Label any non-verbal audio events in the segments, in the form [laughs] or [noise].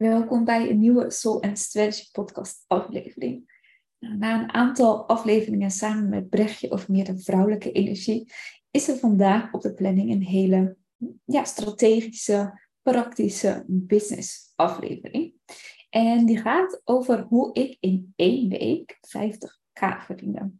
Welkom bij een nieuwe Soul and Strategy podcast aflevering. Nou, na een aantal afleveringen samen met Brechtje over meer de vrouwelijke energie, is er vandaag op de planning een hele ja, strategische, praktische business aflevering. En die gaat over hoe ik in één week 50k verdiende.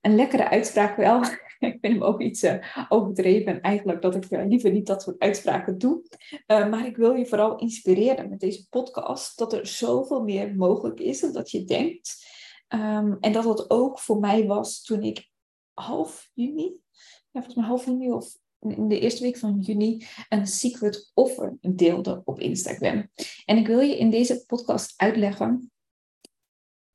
Een lekkere uitspraak wel. [laughs] ik vind hem ook iets uh, overdreven eigenlijk dat ik uh, liever niet dat soort uitspraken doe. Uh, maar ik wil je vooral inspireren met deze podcast dat er zoveel meer mogelijk is dan dat je denkt. Um, en dat dat ook voor mij was toen ik half juni, ja, volgens mij half juni of in de eerste week van juni een secret offer deelde op Instagram. En ik wil je in deze podcast uitleggen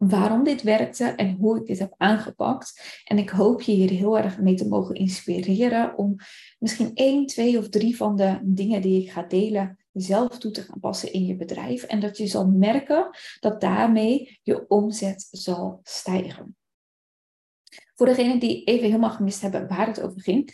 waarom dit werkte en hoe ik dit heb aangepakt. En ik hoop je hier heel erg mee te mogen inspireren om misschien één, twee of drie van de dingen die ik ga delen zelf toe te gaan passen in je bedrijf. En dat je zal merken dat daarmee je omzet zal stijgen. Voor degenen die even helemaal gemist hebben waar het over ging.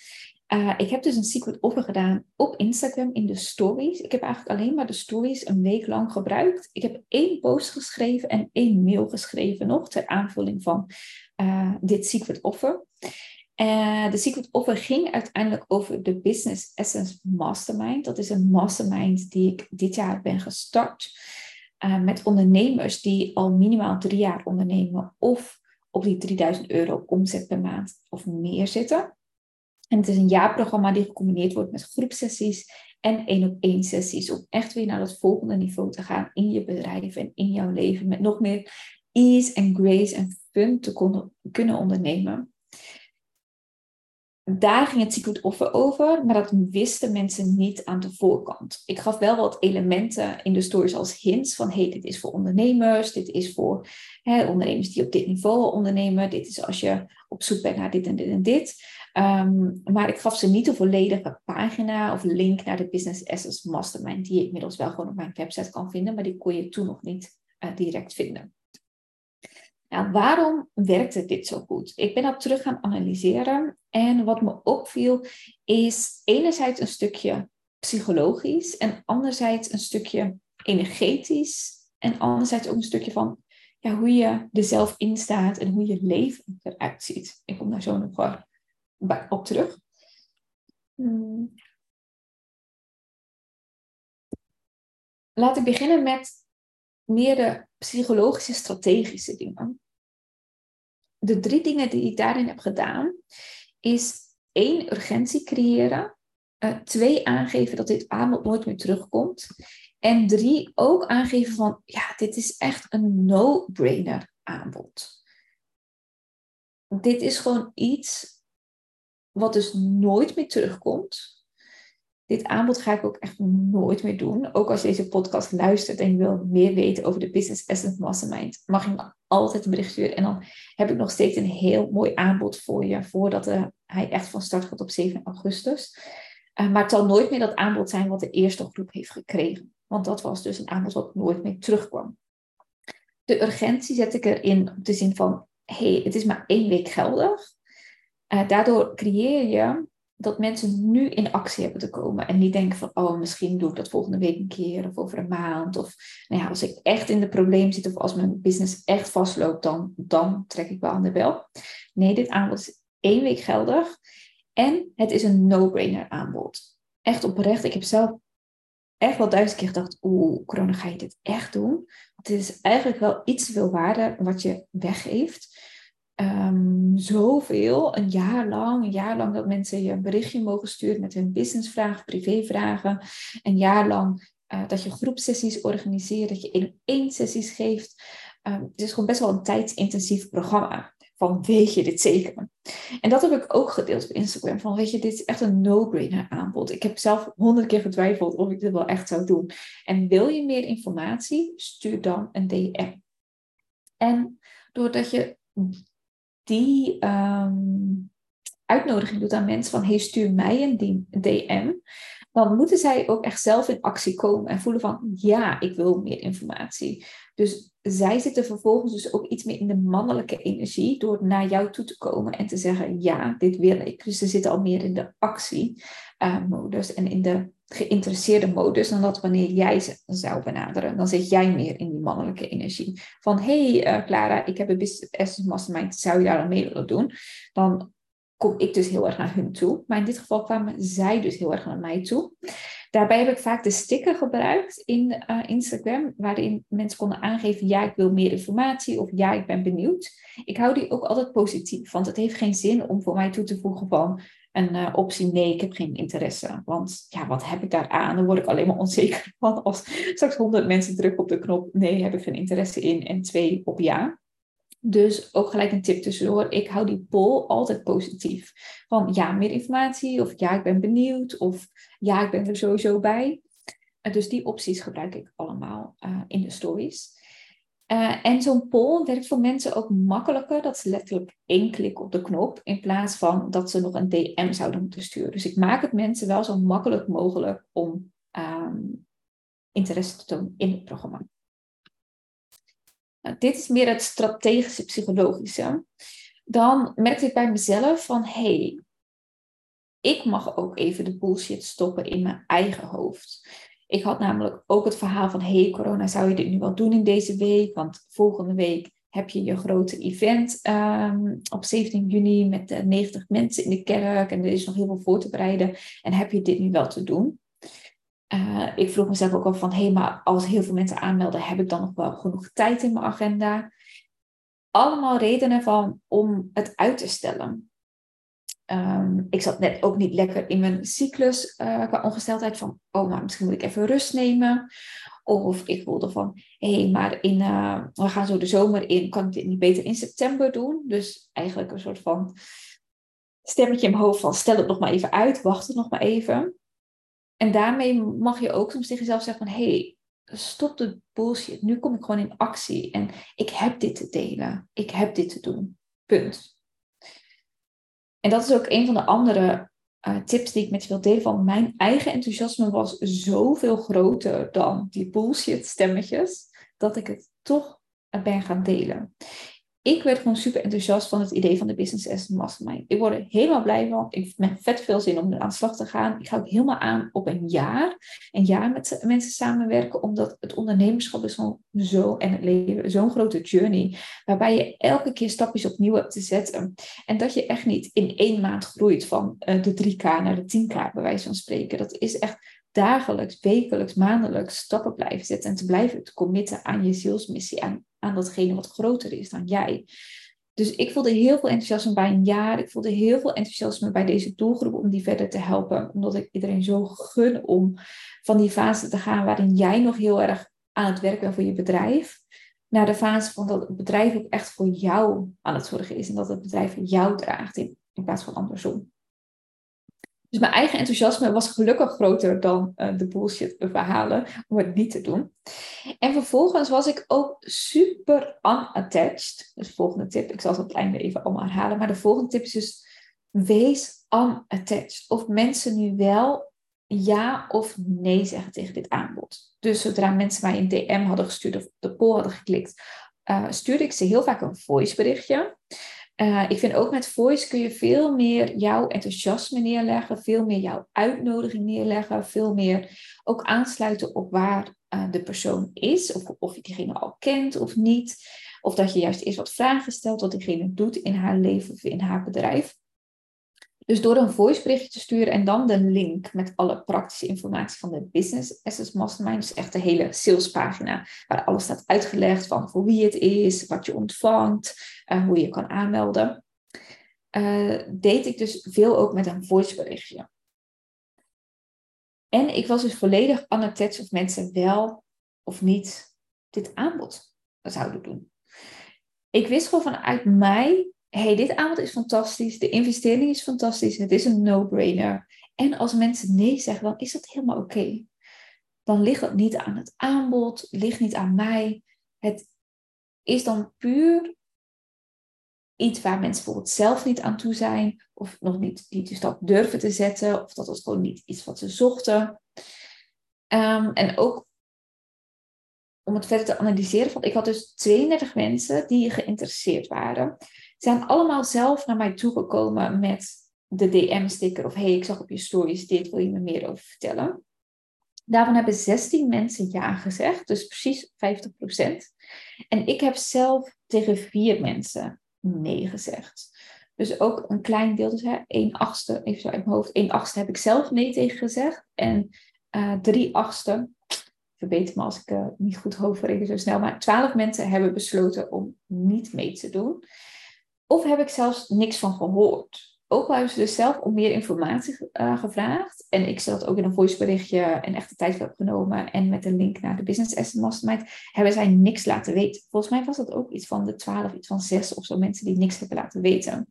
Uh, ik heb dus een secret offer gedaan op Instagram in de stories. Ik heb eigenlijk alleen maar de stories een week lang gebruikt. Ik heb één post geschreven en één mail geschreven nog ter aanvulling van uh, dit secret offer. Uh, de secret offer ging uiteindelijk over de Business Essence Mastermind. Dat is een mastermind die ik dit jaar ben gestart met ondernemers die al minimaal drie jaar ondernemen of op die 3000 euro omzet per maand of meer zitten. En het is een jaarprogramma die gecombineerd wordt met groepsessies en één op één sessies. Om echt weer naar dat volgende niveau te gaan in je bedrijf en in jouw leven. Met nog meer ease en grace en fun te kunnen ondernemen. Daar ging het secret offer over, maar dat wisten mensen niet aan de voorkant. Ik gaf wel wat elementen in de stories als hints van hey, dit is voor ondernemers, dit is voor hè, ondernemers die op dit niveau ondernemen, dit is als je op zoek bent naar dit en dit en dit. Um, maar ik gaf ze niet de volledige pagina of link naar de Business Essence Mastermind, die je inmiddels wel gewoon op mijn website kan vinden, maar die kon je toen nog niet uh, direct vinden. Nou, waarom werkte dit zo goed? Ik ben dat terug gaan analyseren en wat me opviel is enerzijds een stukje psychologisch en anderzijds een stukje energetisch en anderzijds ook een stukje van ja, hoe je er zelf in staat en hoe je leven eruit ziet. Ik kom daar zo nog op terug. Hmm. Laat ik beginnen met meer de psychologische, strategische dingen. De drie dingen die ik daarin heb gedaan, is één, urgentie creëren. Uh, twee, aangeven dat dit aanbod nooit meer terugkomt. En drie, ook aangeven van, ja, dit is echt een no-brainer aanbod. Dit is gewoon iets wat dus nooit meer terugkomt. Dit aanbod ga ik ook echt nooit meer doen. Ook als je deze podcast luistert en je wil meer weten over de Business Essence Mastermind, mag je me altijd een bericht sturen. En dan heb ik nog steeds een heel mooi aanbod voor je, voordat uh, hij echt van start gaat op 7 augustus. Uh, maar het zal nooit meer dat aanbod zijn wat de eerste groep heeft gekregen. Want dat was dus een aanbod wat nooit meer terugkwam. De urgentie zet ik erin op de zin van, hey, het is maar één week geldig. Uh, daardoor creëer je dat mensen nu in actie hebben te komen. En niet denken van, oh, misschien doe ik dat volgende week een keer of over een maand. Of nou ja, als ik echt in de probleem zit of als mijn business echt vastloopt, dan, dan trek ik wel aan de bel. Nee, dit aanbod is één week geldig. En het is een no-brainer aanbod. Echt oprecht. Ik heb zelf echt wel duizend keer gedacht, oeh, corona, ga je dit echt doen? Het is eigenlijk wel iets te veel waarde wat je weggeeft um, zoveel, een jaar lang, een jaar lang dat mensen je een berichtje mogen sturen met hun businessvragen, privévragen. Een jaar lang uh, dat je groepsessies organiseert, dat je één één sessies geeft. Um, het is gewoon best wel een tijdsintensief programma. Van weet je dit zeker? En dat heb ik ook gedeeld op Instagram. Van weet je, dit is echt een no-brainer aanbod. Ik heb zelf honderd keer getwijfeld of ik dit wel echt zou doen. En wil je meer informatie? Stuur dan een DM. En doordat je die ehm, uitnodiging doet aan mensen van hey, stuur mij een DM, dan moeten zij ook echt zelf in actie komen en voelen van ja, ik wil meer informatie. Dus zij zitten vervolgens dus ook iets meer in de mannelijke energie door naar jou toe te komen en te zeggen ja, dit wil ik. Dus ze zitten al meer in de actiemodus en in de geïnteresseerde modus dan dat wanneer jij ze zou benaderen. Dan zit jij meer in die mannelijke energie. Van, hey uh, Clara, ik heb een business mastermind, zou je daar aan mee willen doen? Dan kom ik dus heel erg naar hun toe. Maar in dit geval kwamen zij dus heel erg naar mij toe. Daarbij heb ik vaak de sticker gebruikt in uh, Instagram, waarin mensen konden aangeven, ja, ik wil meer informatie of ja, ik ben benieuwd. Ik hou die ook altijd positief, want het heeft geen zin om voor mij toe te voegen van een uh, optie nee, ik heb geen interesse. Want ja, wat heb ik daar aan? Dan word ik alleen maar onzeker [laughs] van als straks honderd mensen drukken op de knop nee, heb ik geen interesse in en twee op ja. Dus ook gelijk een tip tussendoor. Ik hou die poll altijd positief. Van ja, meer informatie. Of ja, ik ben benieuwd. Of ja, ik ben er sowieso bij. Dus die opties gebruik ik allemaal uh, in de stories. Uh, en zo'n poll werkt voor mensen ook makkelijker. Dat ze letterlijk één klik op de knop. In plaats van dat ze nog een DM zouden moeten sturen. Dus ik maak het mensen wel zo makkelijk mogelijk om um, interesse te tonen in het programma. Nou, dit is meer het strategische psychologische. Dan merkte ik bij mezelf van hé, hey, ik mag ook even de bullshit stoppen in mijn eigen hoofd. Ik had namelijk ook het verhaal van hey corona, zou je dit nu wel doen in deze week? Want volgende week heb je je grote event um, op 17 juni met uh, 90 mensen in de kerk en er is nog heel veel voor te bereiden. En heb je dit nu wel te doen? Uh, ik vroeg mezelf ook al van, hé, hey, maar als heel veel mensen aanmelden, heb ik dan nog wel genoeg tijd in mijn agenda? Allemaal redenen van om het uit te stellen. Um, ik zat net ook niet lekker in mijn cyclus uh, qua ongesteldheid van, oh, maar misschien moet ik even rust nemen. Of ik voelde van, hé, hey, maar in, uh, we gaan zo de zomer in, kan ik dit niet beter in september doen? Dus eigenlijk een soort van stemmetje in mijn hoofd van, stel het nog maar even uit, wacht het nog maar even. En daarmee mag je ook soms tegen jezelf zeggen van, hé, hey, stop de bullshit. Nu kom ik gewoon in actie en ik heb dit te delen. Ik heb dit te doen. Punt. En dat is ook een van de andere uh, tips die ik met je wil delen. Mijn eigen enthousiasme was zoveel groter dan die bullshit stemmetjes. Dat ik het toch ben gaan delen ik werd gewoon super enthousiast van het idee van de Business as Mastermind. Ik word er helemaal blij van. Ik heb vet veel zin om aan de slag te gaan. Ik ga ook helemaal aan op een jaar. Een jaar met mensen samenwerken, omdat het ondernemerschap is gewoon zo en het leven zo'n grote journey. Waarbij je elke keer stapjes opnieuw hebt te zetten. En dat je echt niet in één maand groeit van uh, de 3K naar de 10K, bij wijze van spreken. Dat is echt dagelijks, wekelijks, maandelijks stappen blijven zetten en te blijven te committen aan je zielsmissie, aan, aan datgene wat groter is dan jij. Dus ik voelde heel veel enthousiasme bij een jaar. Ik voelde heel veel enthousiasme bij deze doelgroep om die verder te helpen. Omdat ik iedereen zo gun om van die fase te gaan waarin jij nog heel erg aan het werk bent voor je bedrijf. Naar de fase van dat het bedrijf ook echt voor jou aan het zorgen is. En dat het bedrijf jou draagt in, in plaats van andersom. Dus mijn eigen enthousiasme was gelukkig groter dan uh, de bullshit verhalen om het niet te doen. En vervolgens was ik ook super unattached. Dus de volgende tip, ik zal het op het einde even allemaal herhalen. Maar de volgende tip is dus, wees unattached. Of mensen nu wel ja of nee zeggen tegen dit aanbod. Dus zodra mensen mij een DM hadden gestuurd of de poll hadden geklikt, uh, stuurde ik ze heel vaak een voiceberichtje. Uh, ik vind ook met voice kun je veel meer jouw enthousiasme neerleggen, veel meer jouw uitnodiging neerleggen, veel meer ook aansluiten op waar uh, de persoon is, of of je diegene al kent of niet, of dat je juist eerst wat vragen stelt wat diegene doet in haar leven of in haar bedrijf. Dus door een voiceberichtje te sturen en dan de link met alle praktische informatie van de Business Assets Mastermind, dus echt de hele salespagina, waar alles staat uitgelegd van voor wie het is, wat je ontvangt, uh, hoe je kan aanmelden, uh, deed ik dus veel ook met een voiceberichtje. En ik was dus volledig unattached of mensen wel of niet dit aanbod zouden doen. Ik wist gewoon vanuit mij hey, dit aanbod is fantastisch, de investering is fantastisch, het is een no-brainer. En als mensen nee zeggen, dan is dat helemaal oké. Dan ligt dat niet aan het aanbod, ligt niet aan mij. Het is dan puur iets waar mensen bijvoorbeeld zelf niet aan toe zijn, of nog niet die stap durven te zetten, of dat was gewoon niet iets wat ze zochten. Um, en ook om het verder te analyseren, want ik had dus 32 mensen die geïnteresseerd waren zijn allemaal zelf naar mij toegekomen met de DM-sticker of hey, ik zag op je stories dit, wil je me meer over vertellen? Daarvan hebben 16 mensen ja gezegd, dus precies 50%. En ik heb zelf tegen vier mensen nee gezegd. Dus ook een klein deel, dus hè, 1 achtste, even zo uit mijn hoofd, 1 achtste heb ik zelf nee tegen gezegd. En uh, 3 achtste, verbeter me als ik uh, niet goed hoofdreken zo snel, maar 12 mensen hebben besloten om niet mee te doen. Of heb ik zelfs niks van gehoord ook hebben ze dus zelf om meer informatie uh, gevraagd. En ik zat ook in een voiceberichtje een echte tijd heb genomen. En met een link naar de Business Asset Mastermind hebben zij niks laten weten. Volgens mij was dat ook iets van de twaalf, iets van zes of zo mensen die niks hebben laten weten.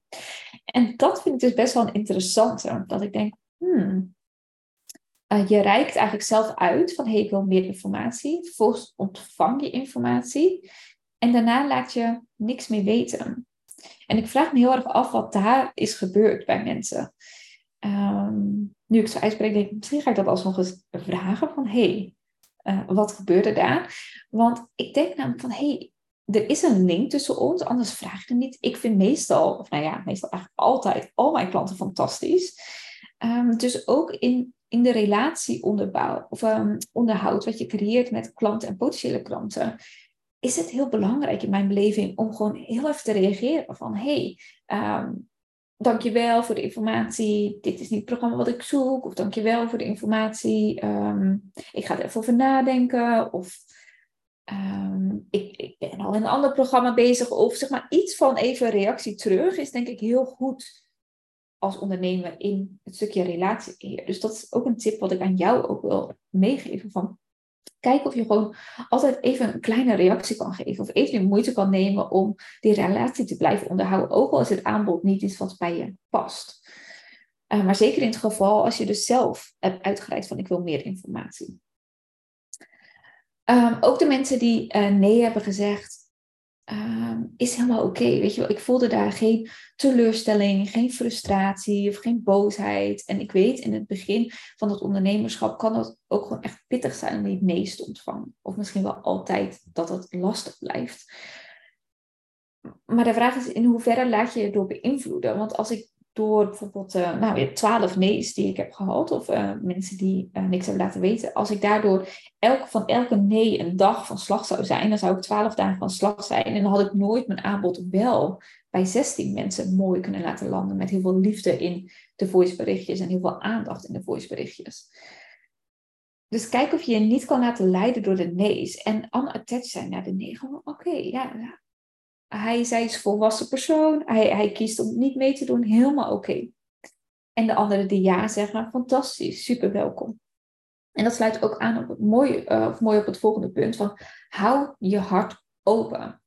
En dat vind ik dus best wel een interessante. Dat ik denk, hmm, uh, je reikt eigenlijk zelf uit van hey, ik wil meer informatie. Vervolgens ontvang je informatie. En daarna laat je niks meer weten. En ik vraag me heel erg af wat daar is gebeurd bij mensen. Ehm, nu ik zo uitspreek, denk ik, misschien ga ik dat alsnog eens vragen van, hey, uh, wat gebeurde daar? Want ik denk namelijk van, hey, er is een link tussen ons, anders vraag je niet. Ik vind meestal, of nou ja, meestal eigenlijk altijd al mijn klanten fantastisch. Um, dus ook in, in de relatieonderbouw of um, onderhoud wat je creëert met klanten en potentiële klanten, is het heel belangrijk in mijn beleving om gewoon heel even te reageren van hey, um, dankjewel voor de informatie, dit is niet het programma wat ik zoek, of dankjewel voor de informatie, um, ik ga er even over nadenken, of um, ik, ik, ben al in een ander programma bezig, of zeg maar iets van even reactie terug is denk ik heel goed als ondernemer in het stukje relatie. Dus dat is ook een tip wat ik aan jou ook wil meegeven van Kijk of je gewoon altijd even een kleine reactie kan geven. Of even de moeite kan nemen om die relatie te blijven onderhouden. Ook al is het aanbod niet iets wat bij je past. Uh, maar zeker in het geval als je dus zelf hebt uitgereikt van ik wil meer informatie. Um, ook de mensen die uh, nee hebben gezegd, Ehm, is helemaal oké. weet je wel, ik voelde daar geen teleurstelling, geen frustratie of geen boosheid. En ik weet in het begin van het ondernemerschap kan dat ook gewoon echt pittig zijn om die nee te ontvangen. Of misschien wel altijd dat het lastig blijft. Maar de vraag is in hoeverre laat je je door beïnvloeden? Want als ik door bijvoorbeeld uh, nou, twaalf nee's die ik heb gehad, of uh, mensen die uh, niks hebben laten weten, als ik daardoor elk, van elke nee een dag van slag zou zijn, dan zou ik twaalf dagen van slag zijn. En dan had ik nooit mijn aanbod wel bij 16 mensen mooi kunnen laten landen met heel veel liefde in de voiceberichtjes en heel veel aandacht in de voiceberichtjes. Dus kijk of je je niet kan laten leiden door de nee's en unattached zijn naar de nee. Gewoon, oké, ja, hij, zij is volwassen persoon. Hij, hij kiest om niet mee te doen. Helemaal oké. En de anderen die ja zeggen, fantastisch, super welkom. En dat sluit ook aan op het mooie, uh, of mooi op het volgende punt van hou je hart open.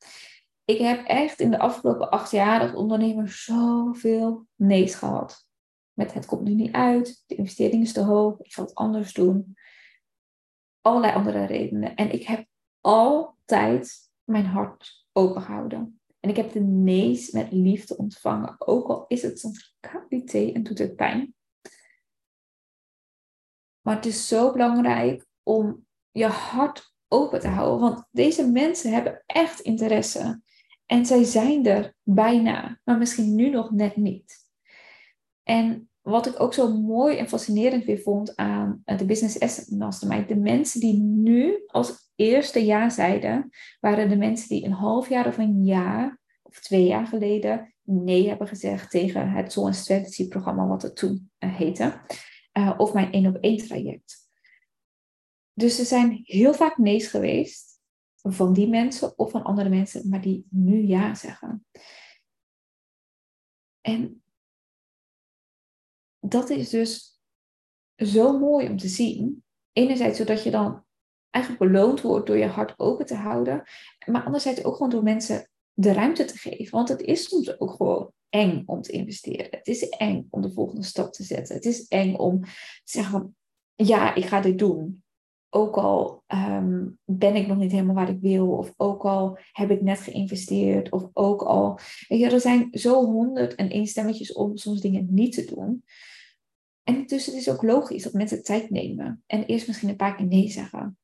Ik heb echt in de afgelopen acht jaar als ondernemer zoveel nee's gehad. Met het komt nu niet uit, de investering is te hoog, ik ga het anders doen. Allerlei andere redenen. En ik heb altijd mijn hart openhouden. En ik heb de nee's met liefde ontvangen, ook al is het soms kwaliteit en doet het pijn. Maar het is zo belangrijk om je hart open te houden, want deze mensen hebben echt interesse. En zij zijn er bijna, maar misschien nu nog net niet. En wat ik ook zo mooi en fascinerend weer vond aan eh, de Business Asset Mastermind, de mensen die nu als eerste ja zeiden, waren de mensen die een half jaar of een jaar of twee jaar geleden nee hebben gezegd tegen het Soul Strategy programma, wat het toen uh, heette, uh, of mijn één op één traject. Dus er zijn heel vaak nee's geweest van die mensen of van andere mensen, maar die nu ja zeggen. En dat is dus zo mooi om te zien. Enerzijds zodat je dan eigenlijk beloond wordt door je hart open te houden. Maar anderzijds ook gewoon door mensen de ruimte te geven. Want het is soms ook gewoon eng om te investeren. Het is eng om de volgende stap te zetten. Het is eng om te zeggen ja, ik ga dit doen. Ook al um, ben ik nog niet helemaal waar ik wil. Of ook al heb ik net geïnvesteerd. Of ook al... Er zijn zo honderd en één stemmetjes om soms dingen niet te doen. En is het ook logisch dat mensen tijd nemen. En eerst misschien een paar keer nee zeggen.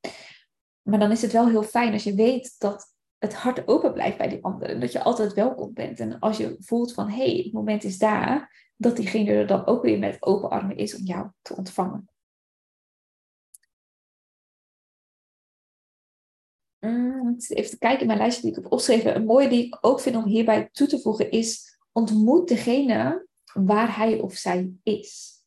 Maar dan is het wel heel fijn als je weet dat het hart open blijft bij die anderen. Dat je altijd welkom bent. En als je voelt van, hé, hey, het moment is daar. Dat diegene er dan ook weer met open armen is om jou te ontvangen. mm, even te kijken in mijn lijstje die ik heb opgeschreven. Een mooie die ik ook vind om hierbij toe te voegen is ontmoet degene waar hij of zij is.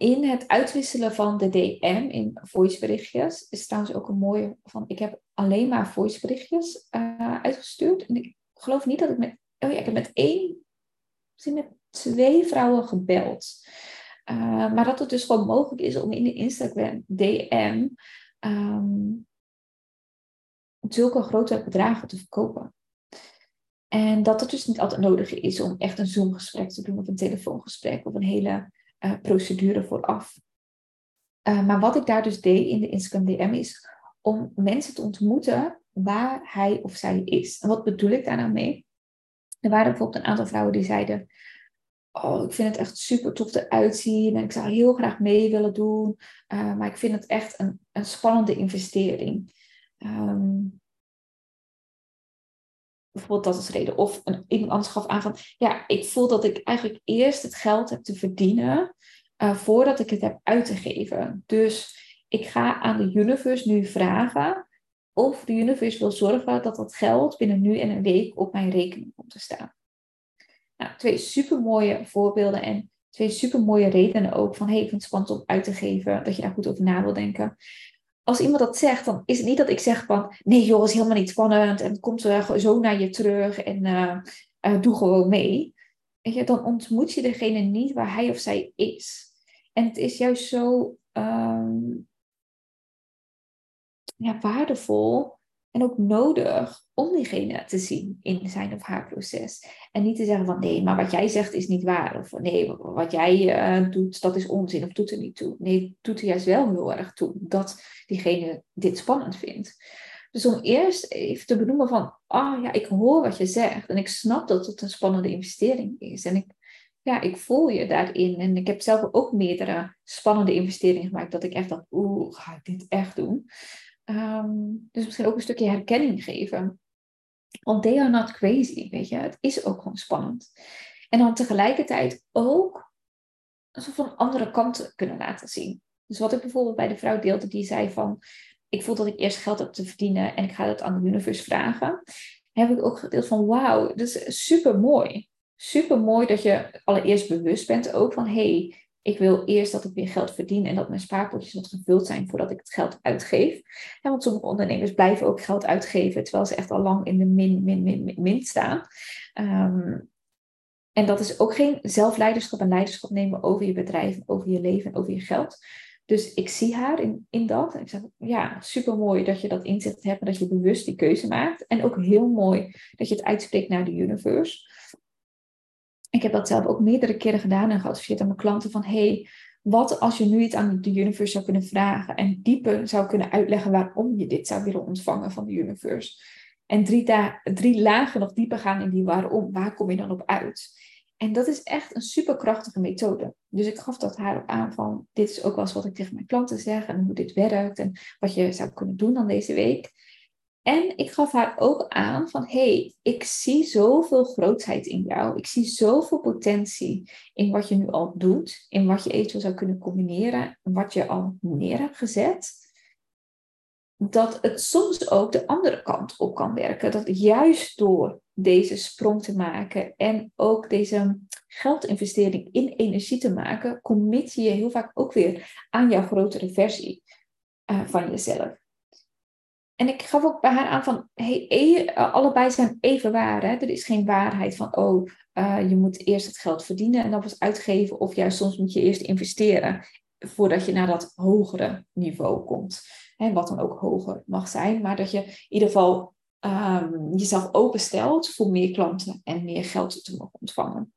In het uitwisselen van de DM in voiceberichtjes is trouwens ook een mooie van. Ik heb alleen maar voiceberichtjes uh, uitgestuurd. En ik geloof niet dat ik met. Oh ja, ik heb met één, misschien met twee vrouwen gebeld. Uh, maar dat het dus gewoon mogelijk is om in de Instagram DM um, zulke grote bedragen te verkopen. En dat het dus niet altijd nodig is om echt een Zoom-gesprek te doen of een telefoongesprek of een hele uh, procedure vooraf. Uh, maar wat ik daar dus deed in de Instagram DM is om mensen te ontmoeten waar hij of zij is. En wat bedoel ik daar nou mee? Er waren bijvoorbeeld een aantal vrouwen die zeiden: Oh, ik vind het echt super tof eruit zien en ik zou heel graag mee willen doen, uh, maar ik vind het echt een, een spannende investering. Um, bijvoorbeeld dat is reden. Of een, iemand anders gaf aan van, ja, ik voel dat ik eigenlijk eerst het geld heb te verdienen uh, voordat ik het heb uit te geven. Dus ik ga aan de universe nu vragen of de universe wil zorgen dat dat geld binnen nu en een week op mijn rekening komt te staan. Nou, twee super mooie voorbeelden en twee super mooie redenen ook van hey, ik vind het spannend om uit te geven, dat je daar goed over na wil denken als iemand dat zegt, dan is het niet dat ik zeg van nee joh, is helemaal niet spannend en het komt zo naar je terug en uh, uh, doe gewoon mee. Weet je, dan ontmoet je degene niet waar hij of zij is. En het is juist zo um, ja, waardevol en ook nodig om diegene te zien in zijn of haar proces. En niet te zeggen van nee, maar wat jij zegt is niet waar. Of nee, wat jij uh, doet, dat is onzin of doet er niet toe. Nee, doet er juist wel heel erg toe dat diegene dit spannend vindt. Dus om eerst even te benoemen van, ah oh, ja, ik hoor wat je zegt. En ik snap dat het een spannende investering is. En ik, ja, ik voel je daarin. En ik heb zelf ook meerdere spannende investeringen gemaakt. Dat ik echt dacht, oeh, ga ik dit echt doen? Um, dus misschien ook een stukje herkenning geven. Want they are not crazy, weet je. Het is ook gewoon spannend. En dan tegelijkertijd ook soort van andere kanten kunnen laten zien. Dus wat ik bijvoorbeeld bij de vrouw deelde, die zei van... Ik voel dat ik eerst geld heb te verdienen en ik ga dat aan de universe vragen. Heb ik ook gedeeld van, wauw, dat is super mooi. Super mooi dat je allereerst bewust bent ook van... hey, ik wil eerst dat ik weer geld verdien en dat mijn spaarpotjes wat gevuld zijn voordat ik het geld uitgeef. Want sommige ondernemers blijven ook geld uitgeven terwijl ze echt al lang in de min, min, min, min, staan. Um, en dat is ook geen zelfleiderschap en leiderschap nemen over je bedrijf, over je leven en over je geld. Dus ik zie haar in, in dat. En ik zeg, ja, super mooi dat je dat inzicht hebt en dat je bewust die keuze maakt. En ook heel mooi dat je het uitspreekt naar de universe ik heb dat zelf ook meerdere keren gedaan en geadviseerd aan mijn klanten van hey, wat als je nu iets aan de universe zou kunnen vragen en dieper zou kunnen uitleggen waarom je dit zou willen ontvangen van de universe. En drie, drie lagen nog dieper gaan in die waarom. Waar kom je dan op uit? En dat is echt een superkrachtige methode. Dus ik gaf dat haar ook aan van, dit is ook wel eens wat ik tegen mijn klanten zeg en hoe dit werkt en wat je zou kunnen doen dan deze week. En ik gaf haar ook aan van, hey, ik zie zoveel grootheid in jou. Ik zie zoveel potentie in wat je nu al doet, in wat je eventueel zou kunnen combineren, wat je al neer hebt gezet. Dat het soms ook de andere kant op kan werken. Dat juist door deze sprong te maken en ook deze geldinvestering in energie te maken, commit je je heel vaak ook weer aan jouw grotere versie uh, van jezelf. En ik gaf ook bij haar aan van, hey, e, allebei zijn even waar. Hè? Er is geen waarheid van, oh, uh, je moet eerst het geld verdienen en dan pas uitgeven. Of juist soms moet je eerst investeren voordat je naar dat hogere niveau komt. Hè, wat dan ook hoger mag zijn. Maar dat je in ieder geval um, jezelf openstelt voor meer klanten en meer geld te mogen ontvangen.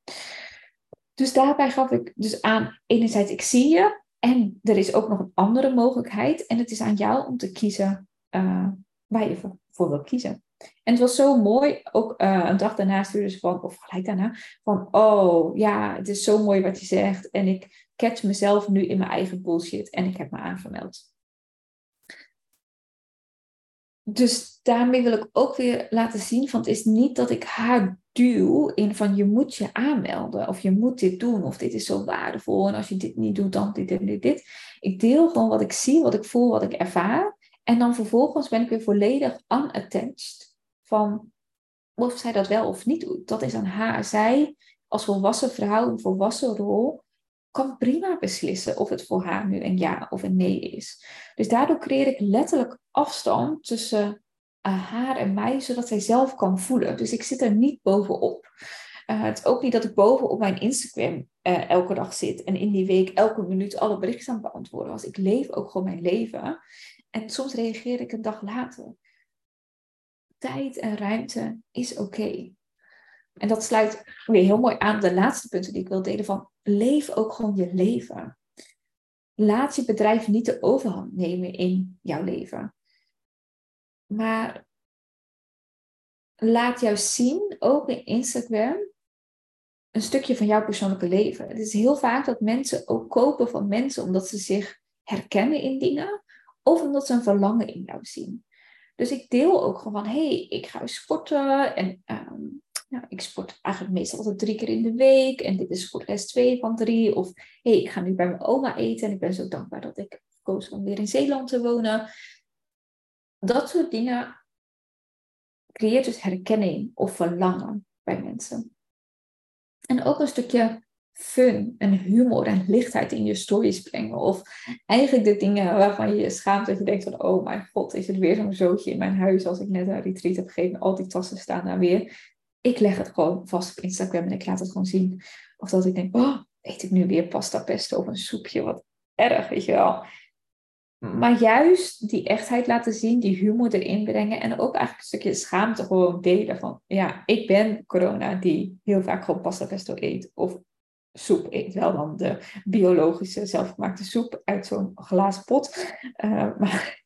Dus daarbij gaf ik dus aan, enerzijds ik zie je. En er is ook nog een andere mogelijkheid. En het is aan jou om te kiezen uh, waar je voor, wil kiezen. En het was zo mooi, ook uh, een dag daarna stuurde ze van, of gelijk daarna, van oh ja, het is zo mooi wat je zegt. En ik catch mezelf nu in mijn eigen bullshit en ik heb me aangemeld. Dus daarmee wil ik ook weer laten zien van het is niet dat ik haar duw in van je moet je aanmelden of je moet dit doen of dit is zo waardevol en als je dit niet doet dan dit en dit, dit. Ik deel gewoon wat ik zie, wat ik voel, wat ik ervaar En dan vervolgens ben ik weer volledig unattached van of zij dat wel of niet doet. Dat is aan haar. Zij als volwassen vrouw, een volwassen rol, kan prima beslissen of het voor haar nu een ja of een nee is. Dus daardoor creëer ik letterlijk afstand tussen uh, haar en mij, zodat zij zelf kan voelen. Dus ik zit er niet bovenop. Uh, het is ook niet dat ik bovenop mijn Instagram uh, elke dag zit en in die week elke minuut alle berichten aan beantwoorden was. Ik leef ook gewoon mijn leven. En soms reageer ik een dag later. Tijd en ruimte is oké. En dat sluit weer heel mooi aan de laatste punten die ik wil delen van leef ook gewoon je leven. Laat je bedrijf niet de overhand nemen in jouw leven. Maar laat jou zien, ook in Instagram, een stukje van jouw persoonlijke leven. Het is heel vaak dat mensen ook kopen van mensen omdat ze zich herkennen in dingen of omdat ze een verlangen in jou zien. Dus ik deel ook gewoon van, hé, hey, ik ga sporten en nou, ik sport eigenlijk meestal altijd drie keer in de week en dit is voor rest twee van drie. Of hé, hey, ik ga nu bij mijn oma eten en ik ben zo dankbaar dat ik koos om weer in Zeeland te wonen. Dat soort dingen creëert dus herkenning of verlangen bij mensen. En ook een stukje fun en humor en lichtheid in je stories brengen. Of eigenlijk de dingen waarvan je je schaamt dat je denkt van... oh mijn god, is het weer zo'n zootje in mijn huis als ik net een retreat heb gegeven. Al die tassen staan daar weer. Ik leg het gewoon vast op Instagram en ik laat het gewoon zien. Of dat ik denk, oh, eet ik nu weer pasta pesto of een soepje, wat erg, weet je wel. Maar juist die echtheid laten zien, die humor erin brengen en ook eigenlijk een stukje schaamte gewoon delen van, ja, ik ben corona die heel vaak gewoon pasta pesto eet of soep eet. Wel dan de biologische zelfgemaakte soep uit zo'n glazen pot. Uh, maar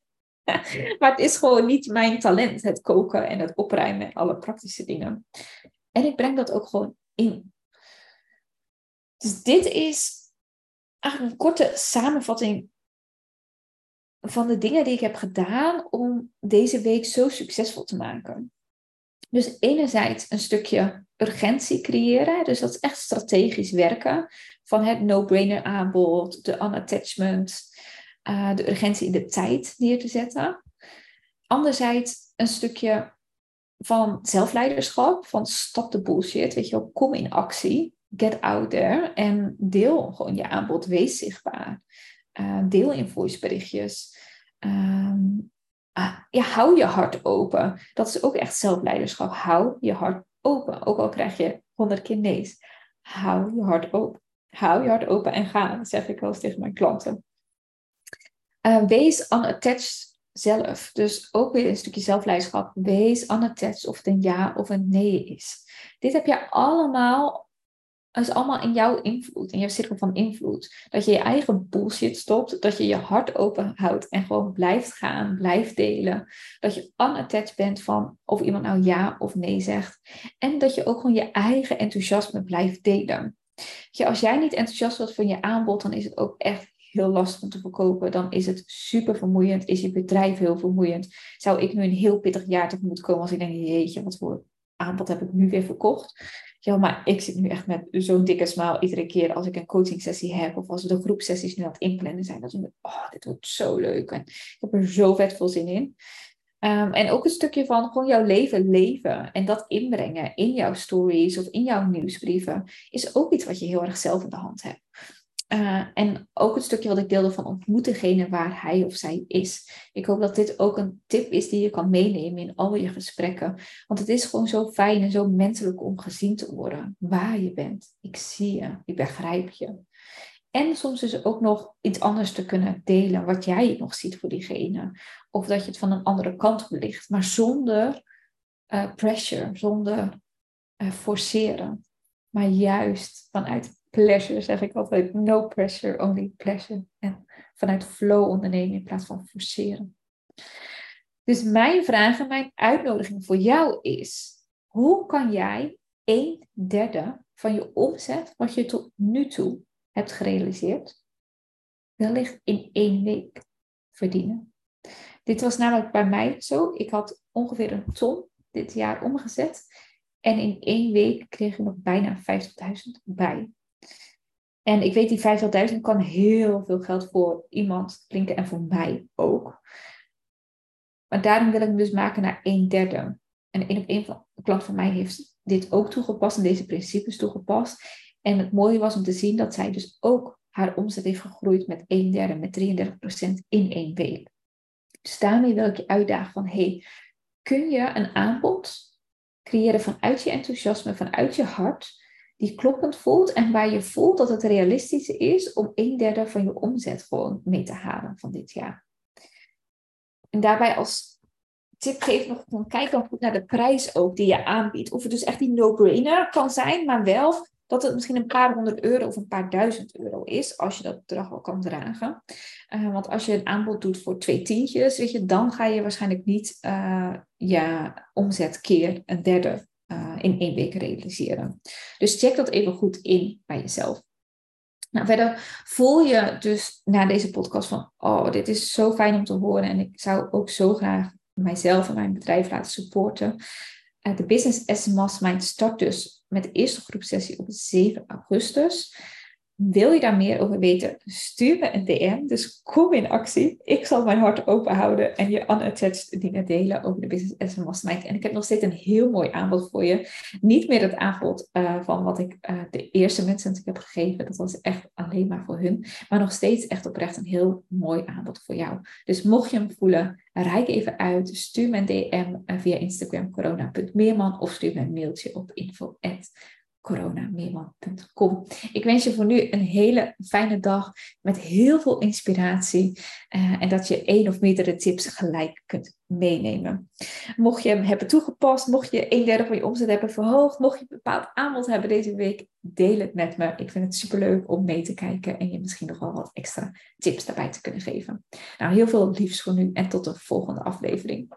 [laughs] maar het is gewoon niet mijn talent, het koken en het opruimen en alle praktische dingen. En ik breng dat ook gewoon in. Dus dit is eigenlijk een korte samenvatting van de dingen die ik heb gedaan om deze week zo succesvol te maken. Dus enerzijds een stukje urgentie creëren. Dus dat is echt strategisch werken. Van het no-brainer aanbod, de unattachment, uh, de urgentie in de tijd neer te zetten. Anderzijds een stukje van zelfleiderschap, van stop de bullshit, weet je wel, kom in actie, get out there en deel gewoon je aanbod, wees zichtbaar. Uh, deel in voiceberichtjes. Um, ja, hou je hart open. Dat is ook echt zelfleiderschap. Hou je hart open. Ook al krijg je honderd keer nee's. Hou je hart open. Hou je hart open en ga, zeg ik wel tegen mijn klanten. Uh, wees unattached zelf. Dus ook weer een stukje zelfleiderschap. Wees unattached of het een ja of een nee is. Dit heb je allemaal, is allemaal in jouw invloed, in jouw cirkel van invloed. Dat je je eigen bullshit stopt, dat je je hart open houdt en gewoon blijft gaan, blijft delen. Dat je unattached bent van of iemand nou ja of nee zegt. En dat je ook gewoon je eigen enthousiasme blijft delen. Als jij niet enthousiast wordt van je aanbod, dan is het ook echt heel lastig om te verkopen, dan is het super vermoeiend. Is je bedrijf heel vermoeiend? Zou ik nu een heel pittig jaar tegemoet komen als ik denk, jeetje, wat voor aanbod heb ik nu weer verkocht? Ja, maar ik zit nu echt met zo'n dikke smaal iedere keer als ik een coaching sessie heb of als we de groepsessies nu aan het inplannen zijn. Dat ik oh, dit wordt zo leuk en ik heb er zo vet veel zin in. Um, en ook een stukje van gewoon jouw leven leven en dat inbrengen in jouw stories of in jouw nieuwsbrieven is ook iets wat je heel erg zelf in de hand hebt. Uh, en ook het stukje wat ik deelde van ontmoet degene waar hij of zij is. Ik hoop dat dit ook een tip is die je kan meenemen in al je gesprekken. Want het is gewoon zo fijn en zo menselijk om gezien te worden waar je bent. Ik zie je, ik begrijp je. En soms er ook nog iets anders te kunnen delen wat jij nog ziet voor diegene. Of dat je het van een andere kant belicht, maar zonder uh, pressure, zonder uh, forceren. Maar juist vanuit pleasure, zeg ik altijd. No pressure, only pleasure. En vanuit flow ondernemen in plaats van forceren. Dus mijn vraag en mijn uitnodiging voor jou is: hoe kan jij een derde van je omzet, wat je tot nu toe hebt gerealiseerd, wellicht in één week verdienen? Dit was namelijk bij mij zo. Ik had ongeveer een ton dit jaar omgezet. En in één week kreeg ik nog bijna 50.000 bij. En ik weet, die 50.000 kan heel veel geld voor iemand klinken en voor mij ook. Maar daarom wil ik hem dus maken naar een derde. En een op een van, klant van mij heeft dit ook toegepast en deze principes toegepast. En het mooie was om te zien dat zij dus ook haar omzet heeft gegroeid met een derde, met 33% in één week. Dus daarmee wil ik je uitdagen van, hey, kun je een aanbod creëren vanuit je enthousiasme, vanuit je hart, die kloppend voelt en waar je voelt dat het realistisch is om een derde van je omzet gewoon mee te halen van dit jaar. En daarbij als tip geef nog van kijk dan goed naar de prijs ook die je aanbiedt. Of het dus echt die no-brainer kan zijn, maar wel dat het misschien een paar honderd euro of een paar duizend euro is, als je dat bedrag wel kan dragen. Uh, want als je een aanbod doet voor twee tientjes, weet je, dan ga je waarschijnlijk niet uh, je omzet keer een derde in één week realiseren. Dus check dat even goed in bij jezelf. Nou, verder voel je dus na deze podcast van, oh, dit is zo fijn om te horen en ik zou ook zo graag mijzelf en mijn bedrijf laten supporten. Uh, de Business as Mastermind start dus met de eerste groepsessie op 7 augustus. Wil je daar meer over weten? Stuur me een DM. Dus kom in actie. Ik zal mijn hart open houden en je unattached dingen delen over de Business as Mastermind. En ik heb nog steeds een heel mooi aanbod voor je. Niet meer het aanbod uh, van wat ik uh, de eerste mensen heb gegeven. Dat was echt alleen maar voor hun. Maar nog steeds echt oprecht een heel mooi aanbod voor jou. Dus mocht je hem voelen, Rijk even uit, stuur me een DM eh, via Instagram corona.meerman of stuur me een mailtje op info coronameerman.com. Ik wens je voor nu een hele fijne dag met heel veel inspiratie uh, en dat je één of meerdere tips gelijk kunt meenemen. Mocht je hem hebben toegepast, mocht je een derde van je omzet hebben verhoogd, mocht je een bepaald aanbod hebben deze week, deel het met me. Ik vind het superleuk om mee te kijken en je misschien nog wel wat extra tips daarbij te kunnen geven. Nou, heel veel liefs voor nu en tot de volgende aflevering.